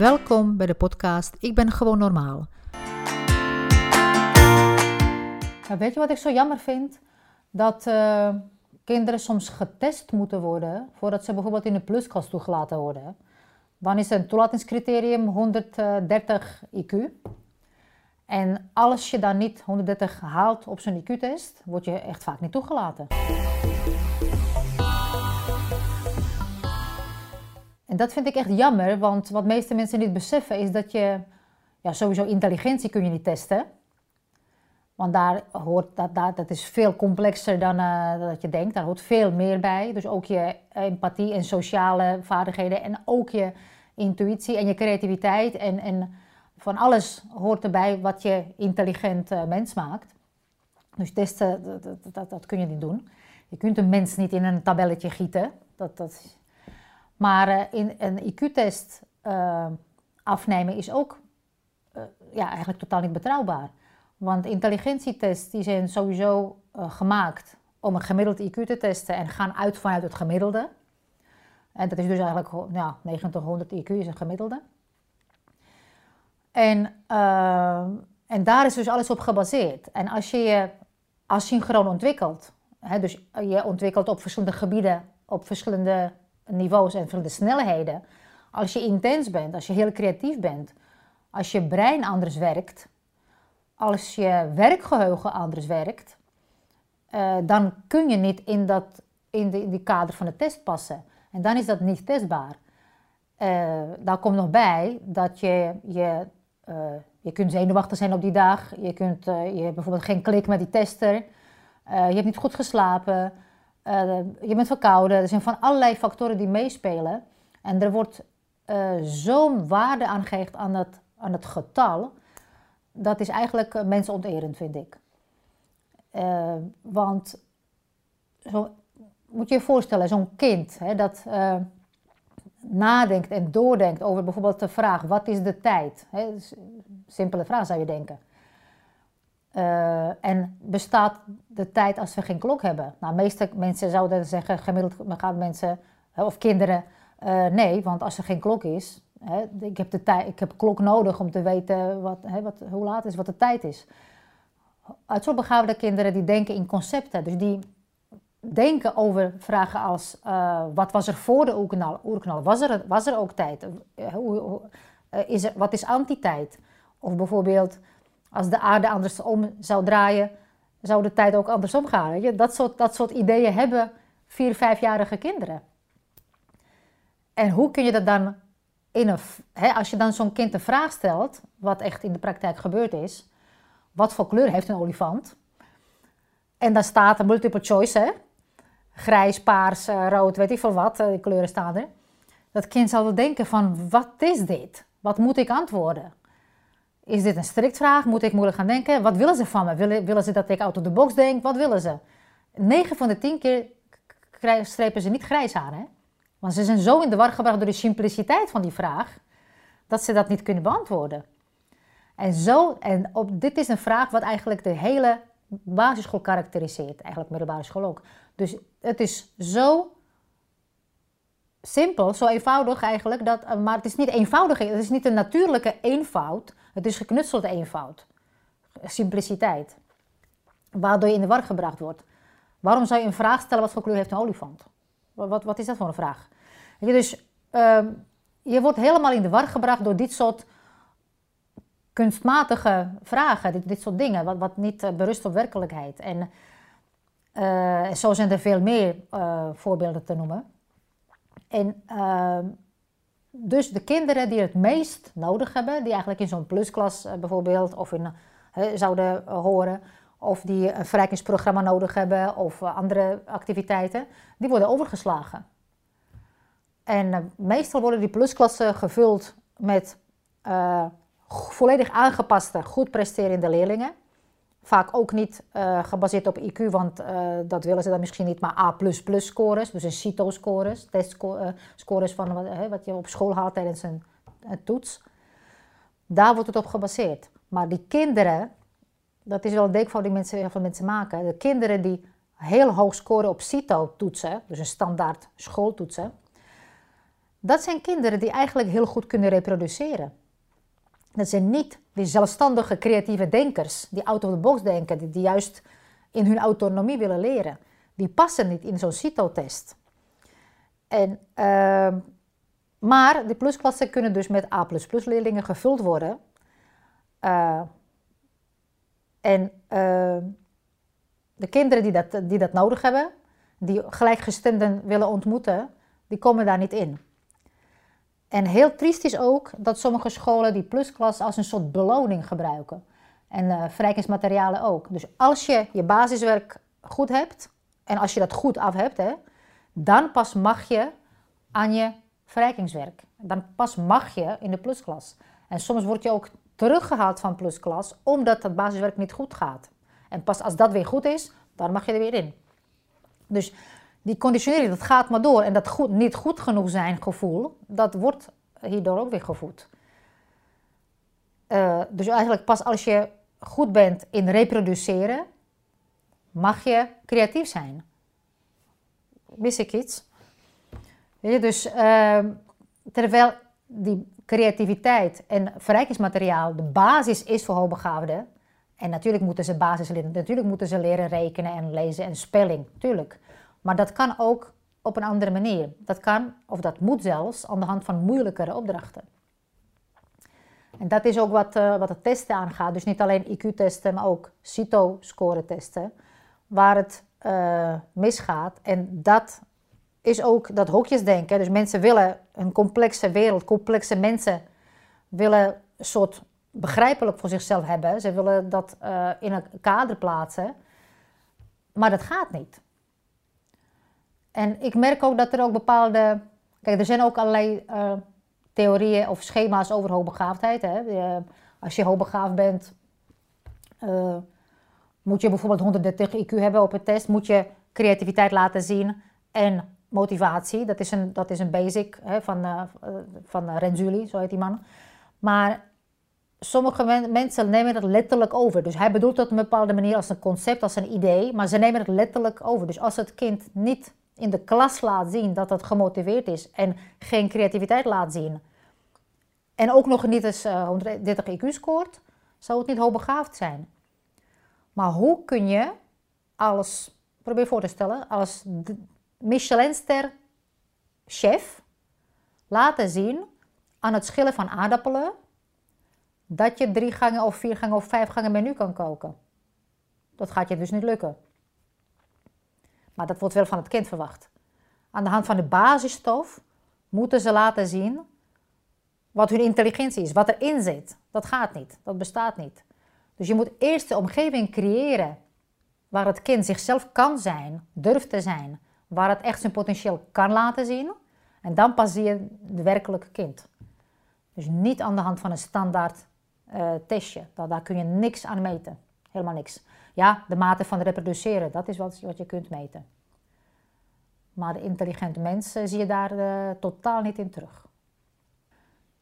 Welkom bij de podcast Ik ben gewoon normaal. weet je wat ik zo jammer vind? Dat uh, kinderen soms getest moeten worden voordat ze bijvoorbeeld in de plusklas toegelaten worden. Dan is een toelatingscriterium 130 IQ. En als je dan niet 130 haalt op zo'n IQ-test, word je echt vaak niet toegelaten. Dat vind ik echt jammer, want wat meeste mensen niet beseffen is dat je, ja, sowieso intelligentie kun je niet testen. Want daar hoort, dat, dat, dat is veel complexer dan uh, dat je denkt. Daar hoort veel meer bij. Dus ook je empathie en sociale vaardigheden en ook je intuïtie en je creativiteit en, en van alles hoort erbij wat je intelligent uh, mens maakt. Dus testen, dat, dat, dat, kun je niet doen. Je kunt een mens niet in een tabelletje gieten. Dat, dat... Maar uh, in een IQ-test uh, afnemen is ook ja, eigenlijk totaal niet betrouwbaar. Want intelligentietests die zijn sowieso gemaakt om een gemiddeld IQ te testen en gaan uit vanuit het gemiddelde. En dat is dus eigenlijk ja, 90, 100 IQ is een gemiddelde. En, en daar is dus alles op gebaseerd. En als je je asynchroon ontwikkelt, hè, dus je ontwikkelt op verschillende gebieden, op verschillende niveaus en verschillende snelheden. Als je intens bent, als je heel creatief bent, als je brein anders werkt, als je werkgeheugen anders werkt, uh, dan kun je niet in, dat, in, de, die kader van de test passen. En dan is dat niet testbaar. Uh, daar komt nog bij dat je, je, uh, je kunt zenuwachtig zijn op die dag. Je, kunt, je hebt bijvoorbeeld geen klik met die tester. je hebt niet goed geslapen. Je bent verkouden. Er zijn van allerlei factoren die meespelen. En er wordt zo'n waarde aangehecht aan het, aan het getal. Dat is eigenlijk mensonterend, vind ik. want zo, moet je je voorstellen, zo'n kind hè, dat nadenkt en doordenkt over bijvoorbeeld de vraag: wat is de tijd? Hè, simpele vraag zou je denken. Uh, en bestaat de tijd als we geen klok hebben? Nou, meeste mensen zouden zeggen, gemiddeld gaan mensen of kinderen, uh, nee, want als er geen klok is, hè, ik, heb de tijd, ik heb klok nodig om te weten wat, hè, wat, hoe laat is, wat de tijd is. Uitzonderbegaafde kinderen die denken in concepten, dus die denken over vragen als wat was er voor de oerknal? oerknal? Was, er, was er ook tijd? Hoe, is er, wat is antitijd? Of bijvoorbeeld als de aarde andersom zou draaien, zou de tijd ook andersom gaan. Weet je? Dat, soort, dat soort ideeën hebben vier, vijfjarige kinderen. En hoe kun je dat dan in een, hè, als je dan zo'n kind een vraag stelt, wat echt in de praktijk gebeurd is, wat voor kleur heeft een olifant? En dan staat een multiple choice, hè? grijs, paars, eh, rood, weet ik veel wat, eh, die kleuren staan er. Dat kind zal wel denken van, wat is dit? Wat moet ik antwoorden? Is dit een strikvraag? Moet ik moeilijk gaan denken? Wat willen ze van me? Willen, willen ze dat ik out of the box denk? Wat willen ze? 9 van de 10 keer strepen ze niet grijs aan, hè? Want ze zijn zo in de war gebracht door de simpliciteit van die vraag, dat ze dat niet kunnen beantwoorden. En, zo, en op, dit is een vraag wat eigenlijk de hele basisschool karakteriseert, eigenlijk middelbare school ook. Dus het is zo simpel, zo eenvoudig eigenlijk, dat, eh, maar het is niet eenvoudig, het is niet een natuurlijke eenvoud, het is geknutselde eenvoud, simpliciteit, waardoor je in de war gebracht wordt. Waarom zou je een vraag stellen wat voor kleur heeft een olifant? Wat, wat is dat voor een vraag? Je, dus uh, je wordt helemaal in de war gebracht door dit soort kunstmatige vragen, dit, dit soort dingen, wat, wat niet uh, berust op werkelijkheid. En uh, zo zijn er veel meer voorbeelden te noemen. En ehm, dus de kinderen die het meest nodig hebben, die eigenlijk in zo'n plusklas bijvoorbeeld of in, zouden horen, of die een verrijkingsprogramma nodig hebben of andere activiteiten, die worden overgeslagen. En meestal worden die plusklassen gevuld met volledig aangepaste, goed presterende leerlingen. Vaak ook niet uh, gebaseerd op IQ, want uh, dat willen ze dan misschien niet, maar A++ scores, dus een CITO-scores, testscores uh, van wat, wat, je op school haalt tijdens een, een, toets. Daar wordt het op gebaseerd. Maar die kinderen, dat is wel een denkfout die mensen, heel veel mensen maken, de kinderen die heel hoog scoren op CITO-toetsen, dus een standaard schooltoetsen, Dat zijn kinderen die eigenlijk heel goed kunnen reproduceren. Dat zijn niet die zelfstandige creatieve denkers, die out of the box denken, die, juist in hun autonomie willen leren. Die passen niet in zo'n CITO-test. En, uh, maar de plusklassen kunnen dus met A leerlingen gevuld worden. Uh, en uh, de kinderen die dat, die dat nodig hebben, die gelijkgestemden willen ontmoeten, die komen daar niet in. En heel triest is ook dat sommige scholen die plusklas als een soort beloning gebruiken. En uh, verrijkingsmaterialen ook. Dus als je je basiswerk goed hebt, en als je dat goed af hebt, hè, dan pas mag je aan je verrijkingswerk. Dan pas mag je in de plusklas. En soms word je ook teruggehaald van plusklas omdat het basiswerk niet goed gaat. En pas als dat weer goed is, dan mag je er weer in. Dus die conditionering, dat gaat maar door. En dat goed, niet goed genoeg zijn gevoel, dat wordt hierdoor ook weer gevoed. Uh, dus eigenlijk pas als je goed bent in reproduceren, mag je creatief zijn. Mis ik iets? Dus uh, terwijl die creativiteit en verrijkingsmateriaal de basis is voor hoogbegaafden. En natuurlijk moeten ze basis leren, natuurlijk moeten ze leren rekenen en lezen en spelling, tuurlijk. Maar dat kan ook op een andere manier. Dat kan, of dat moet zelfs, aan de hand van moeilijkere opdrachten. En dat is ook wat, uh, wat het testen aangaat. Dus niet alleen IQ-testen, maar ook CITO-score-testen, waar het uh, misgaat. En dat is ook dat hokjesdenken. Dus mensen willen een complexe wereld, complexe mensen willen een soort begrijpelijk voor zichzelf hebben. Ze willen dat uh, in een kader plaatsen. Maar dat gaat niet. En ik merk ook dat er ook bepaalde. Kijk, er zijn ook allerlei uh, theorieën of schema's over hoogbegaafdheid. Hè. als je hoogbegaafd bent, uh, moet je bijvoorbeeld 130 IQ hebben op een test. Moet je creativiteit laten zien en motivatie. Dat is een, dat is een basic hè, van, van Renzulli, zo heet die man. Maar sommige mensen nemen dat letterlijk over. Dus hij bedoelt dat op een bepaalde manier als een concept, als een idee. Maar ze nemen het letterlijk over. Dus als het kind niet in de klas laat zien dat het gemotiveerd is en geen creativiteit laat zien. En ook nog niet eens uh, 130 IQ scoort, zou het niet hoogbegaafd zijn. Maar hoe kun je als, probeer voor te stellen, als Michelinster chef laten zien aan het schillen van aardappelen dat je drie gangen of vier gangen of vijf gangen menu kan koken. Dat gaat je dus niet lukken. Maar dat wordt wel van het kind verwacht. Aan de hand van de basisstof moeten ze laten zien wat hun intelligentie is, wat erin zit. Dat gaat niet, dat bestaat niet. Dus je moet eerst de omgeving creëren waar het kind zichzelf kan zijn, durft te zijn, waar het echt zijn potentieel kan laten zien. En dan pas zie je het werkelijke kind. Dus niet aan de hand van een standaard uh, testje. Daar, daar kun je niks aan meten. Helemaal niks. Ja, de mate van reproduceren, dat is wat, wat je kunt meten. Maar de intelligente mensen zie je daar uh, totaal niet in terug.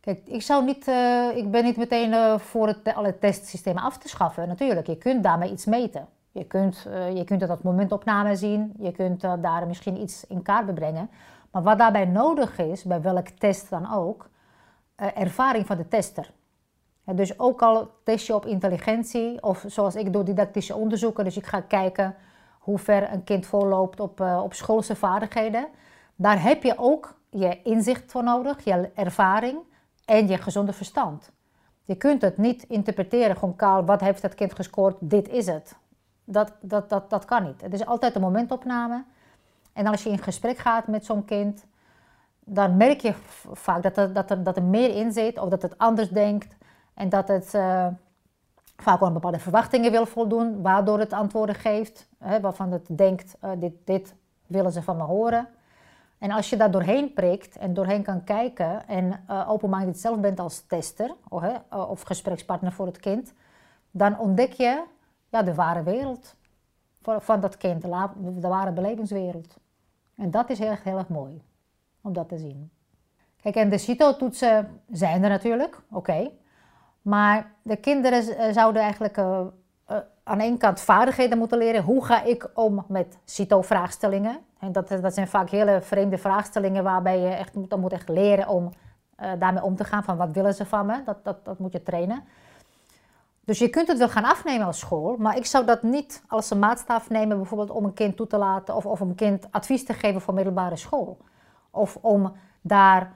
Kijk, ik, zou niet, uh, ik ben niet meteen uh, voor het, alle testsystemen af te schaffen. Natuurlijk, je kunt daarmee iets meten. Je kunt, je kunt dat momentopname zien. Je kunt daar misschien iets in kaart brengen. Maar wat daarbij nodig is, bij welk test dan ook, ervaring van de tester. Dus ook al test je op intelligentie, of zoals ik doe didactische onderzoeken, dus ik ga kijken hoe ver een kind voorloopt op, uh, op schoolse vaardigheden. Daar heb je ook je inzicht voor nodig, je ervaring en je gezonde verstand. Je kunt het niet interpreteren, gewoon kaal, wat heeft het kind gescoord, dit is het. Dat, dat, dat, dat kan niet. Het is altijd een momentopname. En als je in gesprek gaat met zo'n kind, dan merk je vaak dat dat, er, dat er meer in zit of dat het anders denkt. En dat het uh, vaak aan bepaalde verwachtingen wil voldoen, waardoor het antwoorden geeft, hè, waarvan het denkt, uh, dit, dit willen ze van me horen. En als je daar doorheen prikt en doorheen kan kijken en uh, eh, open-minded zelf bent als tester of, of, gesprekspartner voor het kind, dan ontdek je ja, de ware wereld van dat kind, de, de ware belevingswereld. En dat is heel erg, heel erg mooi om dat te zien. Kijk, en de CITO-toetsen zijn er natuurlijk, oké. Maar de kinderen eh, zouden eigenlijk uh, uh, aan één kant vaardigheden moeten leren. Hoe ga ik om met CITO-vraagstellingen? En dat, dat zijn vaak hele vreemde vraagstellingen waarbij je echt dan moet echt leren om daarmee om te gaan. Van wat willen ze van me? Dat, dat, dat moet je trainen. Dus je kunt het wel gaan afnemen als school, maar ik zou dat niet als een maatstaf nemen, bijvoorbeeld om een kind toe te laten of, of om een kind advies te geven voor middelbare school. Of om daar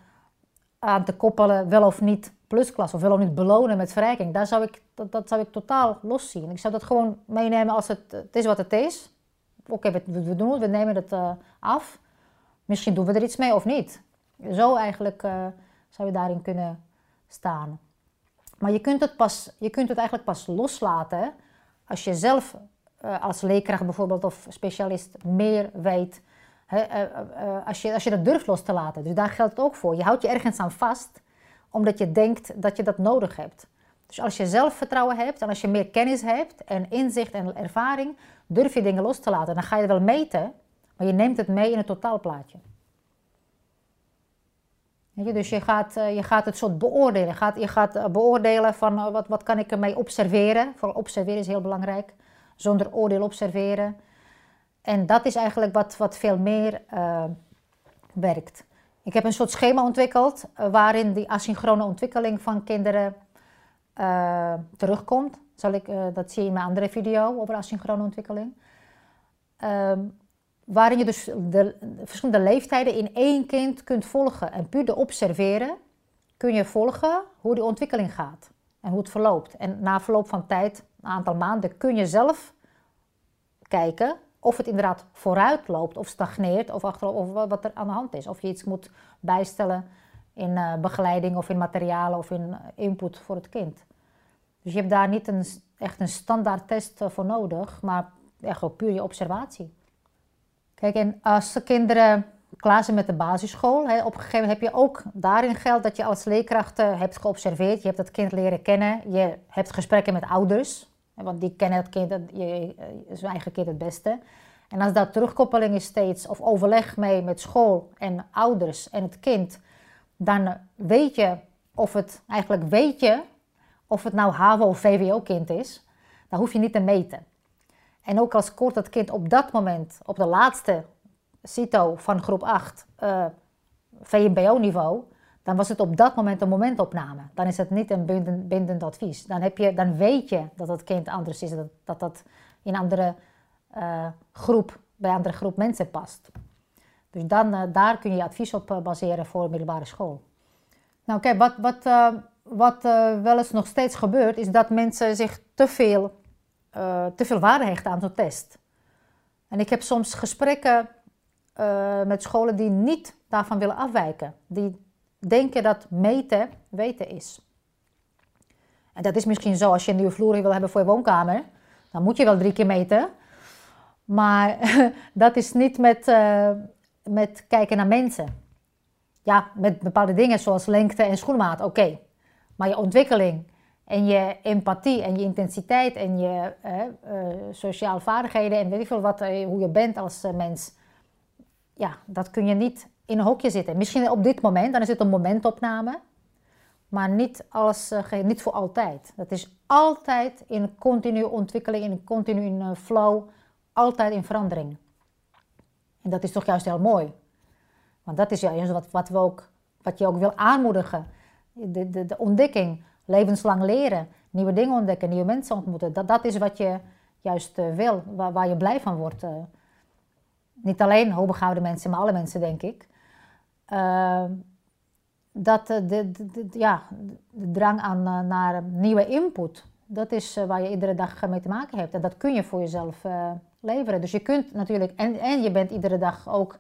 aan te koppelen wel of niet plusklas of wel of niet belonen met verrijking. Daar zou ik, dat, zou ik totaal los zien. Ik zou dat gewoon meenemen als het, is wat het is. Oké, we, doen het, we nemen het uh, af. Misschien doen we er iets mee of niet. Zo eigenlijk uh, zou je daarin kunnen staan. Maar je kunt het, pas, je kunt het eigenlijk pas loslaten als je zelf uh, als leerkracht bijvoorbeeld of specialist meer weet. Hè, als, je, als je dat durft los te laten. Dus daar geldt het ook voor. Je houdt je ergens aan vast omdat je denkt dat je dat nodig hebt. Dus als je zelfvertrouwen hebt en als je meer kennis hebt en inzicht en ervaring, durf je dingen los te laten. Dan ga je het wel meten, maar je neemt het mee in het totaalplaatje. Je, dus je gaat, eh, je gaat het soort beoordelen. Je gaat, je gaat eh, beoordelen van uh, wat, wat kan ik ermee observeren. Vooral observeren is heel belangrijk. Zonder oordeel observeren. En dat is eigenlijk wat, wat veel meer werkt. Ik heb een soort schema ontwikkeld waarin die asynchrone ontwikkeling van kinderen terugkomt. Zal ik, dat zie je in mijn andere video over asynchrone ontwikkeling. Ehm, waarin je dus de, verschillende leeftijden in één kind kunt volgen. En puur de observeren kun je volgen hoe die ontwikkeling gaat en hoe het verloopt. En na verloop van tijd, een aantal maanden, kun je zelf kijken of het inderdaad vooruit loopt of stagneert of, of wat er aan de hand is. Of je iets moet bijstellen in uh, begeleiding of in materialen of in input voor het kind. Dus je hebt daar niet een, echt een standaard test voor nodig, maar echt puur je observatie. Kijk, en als de kinderen klaar zijn met de basisschool, hè, op een gegeven moment heb je ook daarin geld dat je als leerkracht hebt geobserveerd. Je hebt het kind leren kennen. Je hebt gesprekken met ouders, want die kennen het kind, je, zijn eigen kind het beste. En als dat terugkoppeling is steeds, of overleg mee met school en ouders en het kind, dan weet je of het, eigenlijk weet je of het nou HAVO of VWO-kind is. Dan hoef je niet te meten. En ook als kort dat kind op dat moment, op de laatste CITO van groep 8, uh, eh, VMBO-niveau, dan was het op dat moment een momentopname. Dan is het niet een bindend, advies. Dan, heb je, dan weet je dat het kind anders is, dat dat, dat in een andere uh, groep, bij een andere groep mensen past. Dus dan, uh, daar kun je advies op baseren voor middelbare school. Nou kijk, wat, wat, wat wel eens nog steeds gebeurt, is dat mensen zich te veel te veel waarde hechten aan zo'n test. En ik heb soms gesprekken met scholen die niet daarvan willen afwijken. Die denken dat meten weten is. En dat is misschien zo als je een nieuwe vloer wil hebben voor je woonkamer. Dan moet je wel drie keer meten. Maar dat is niet met, uh, met kijken naar mensen. Ja, met bepaalde dingen zoals lengte en schoenmaat, oké. Maar je ontwikkeling en je empathie en je intensiteit en je uh, sociale vaardigheden en weet ik veel wat, hoe je bent als mens. Ja, dat kun je niet in een hokje zitten. Misschien op dit moment, dan is het een momentopname. Maar niet, als, niet voor altijd. Dat is altijd in continue ontwikkeling, in continu flow, altijd in verandering. En dat is toch juist heel mooi. Want dat is juist wat, wat, we ook, wat je ook wil aanmoedigen. De, de, de ontdekking levenslang leren, nieuwe dingen ontdekken, nieuwe mensen ontmoeten. Dat, dat is wat je juist uh, wil, waar, je blij van wordt. Niet alleen hoogbegaafde mensen, maar alle mensen, denk ik. Uh, dat de, de, ja, de drang aan, naar nieuwe input, dat is waar je iedere dag mee te maken hebt. En dat kun je voor jezelf leveren. Dus je kunt natuurlijk, en, en je bent iedere dag ook,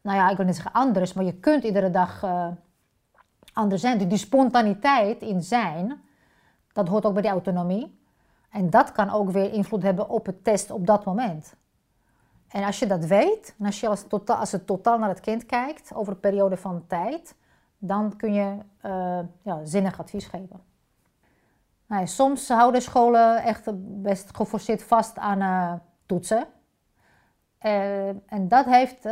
nou ja, ik wil niet zeggen anders, maar je kunt iedere dag anders zijn. Die spontaniteit in zijn, dat hoort ook bij die autonomie. En dat kan ook weer invloed hebben op het test op dat moment. En als je dat weet, als je totaal, als het totaal naar het kind kijkt over een periode van tijd, dan kun je uh, ja, zinnig advies geven. Nou, soms houden scholen echt best geforceerd vast aan uh, toetsen. Uh, en dat heeft,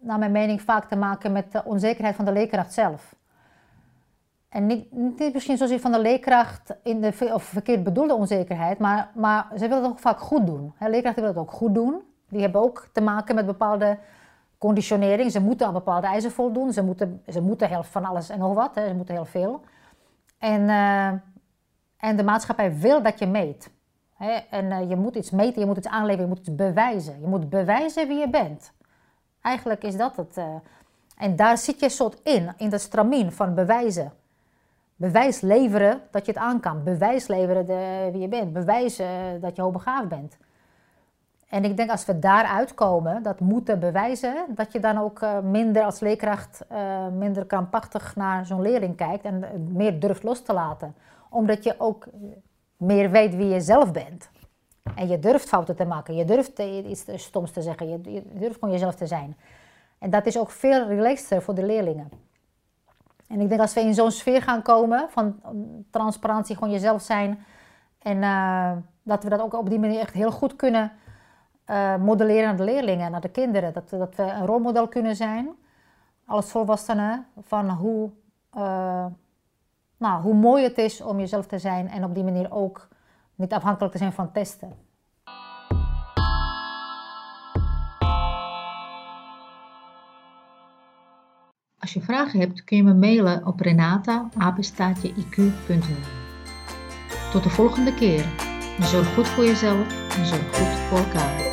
naar mijn mening, vaak te maken met de onzekerheid van de leerkracht zelf. En niet, niet misschien zozeer van de leerkracht in de of verkeerd bedoelde onzekerheid, maar, maar ze willen het ook vaak goed doen. Leerkrachten willen het ook goed doen. Die hebben ook te maken met bepaalde conditionering. Ze moeten aan bepaalde eisen voldoen. Ze moeten, ze moeten heel van alles en nog wat. Hè. Ze moeten heel veel. En, uh, en de maatschappij wil dat je meet. Hè. En uh, je moet iets meten, je moet iets aanleveren, je moet iets bewijzen. Je moet bewijzen wie je bent. Eigenlijk is dat het. Uh, en daar zit je soort in, in dat stramien van bewijzen. Bewijs leveren dat je het aan kan. Bewijs leveren wie je bent. Bewijzen dat je hoogbegaafd bent. En ik denk als we daaruit komen, dat moeten bewijzen, dat je dan ook uh, minder als leerkracht, uh, minder krampachtig naar zo'n leerling kijkt en meer durft los te laten. Omdat je ook meer weet wie je zelf bent. En je durft fouten te maken, je durft iets stoms te zeggen, je, durft gewoon jezelf te zijn. En dat is ook veel relaxter voor de leerlingen. En ik denk als we in zo'n sfeer gaan komen van transparantie, gewoon jezelf zijn. En uh, dat we dat ook op die manier echt heel goed kunnen uh, modelleren naar de leerlingen, naar de kinderen. Dat, dat we een rolmodel kunnen zijn, als volwassenen, van hoe, uh, nou, hoe mooi het is om jezelf te zijn en op die manier ook niet afhankelijk te zijn van testen. Als je vragen hebt kun je me mailen op renata.iq.nl Tot de volgende keer. Zorg goed voor jezelf en zorg goed voor elkaar.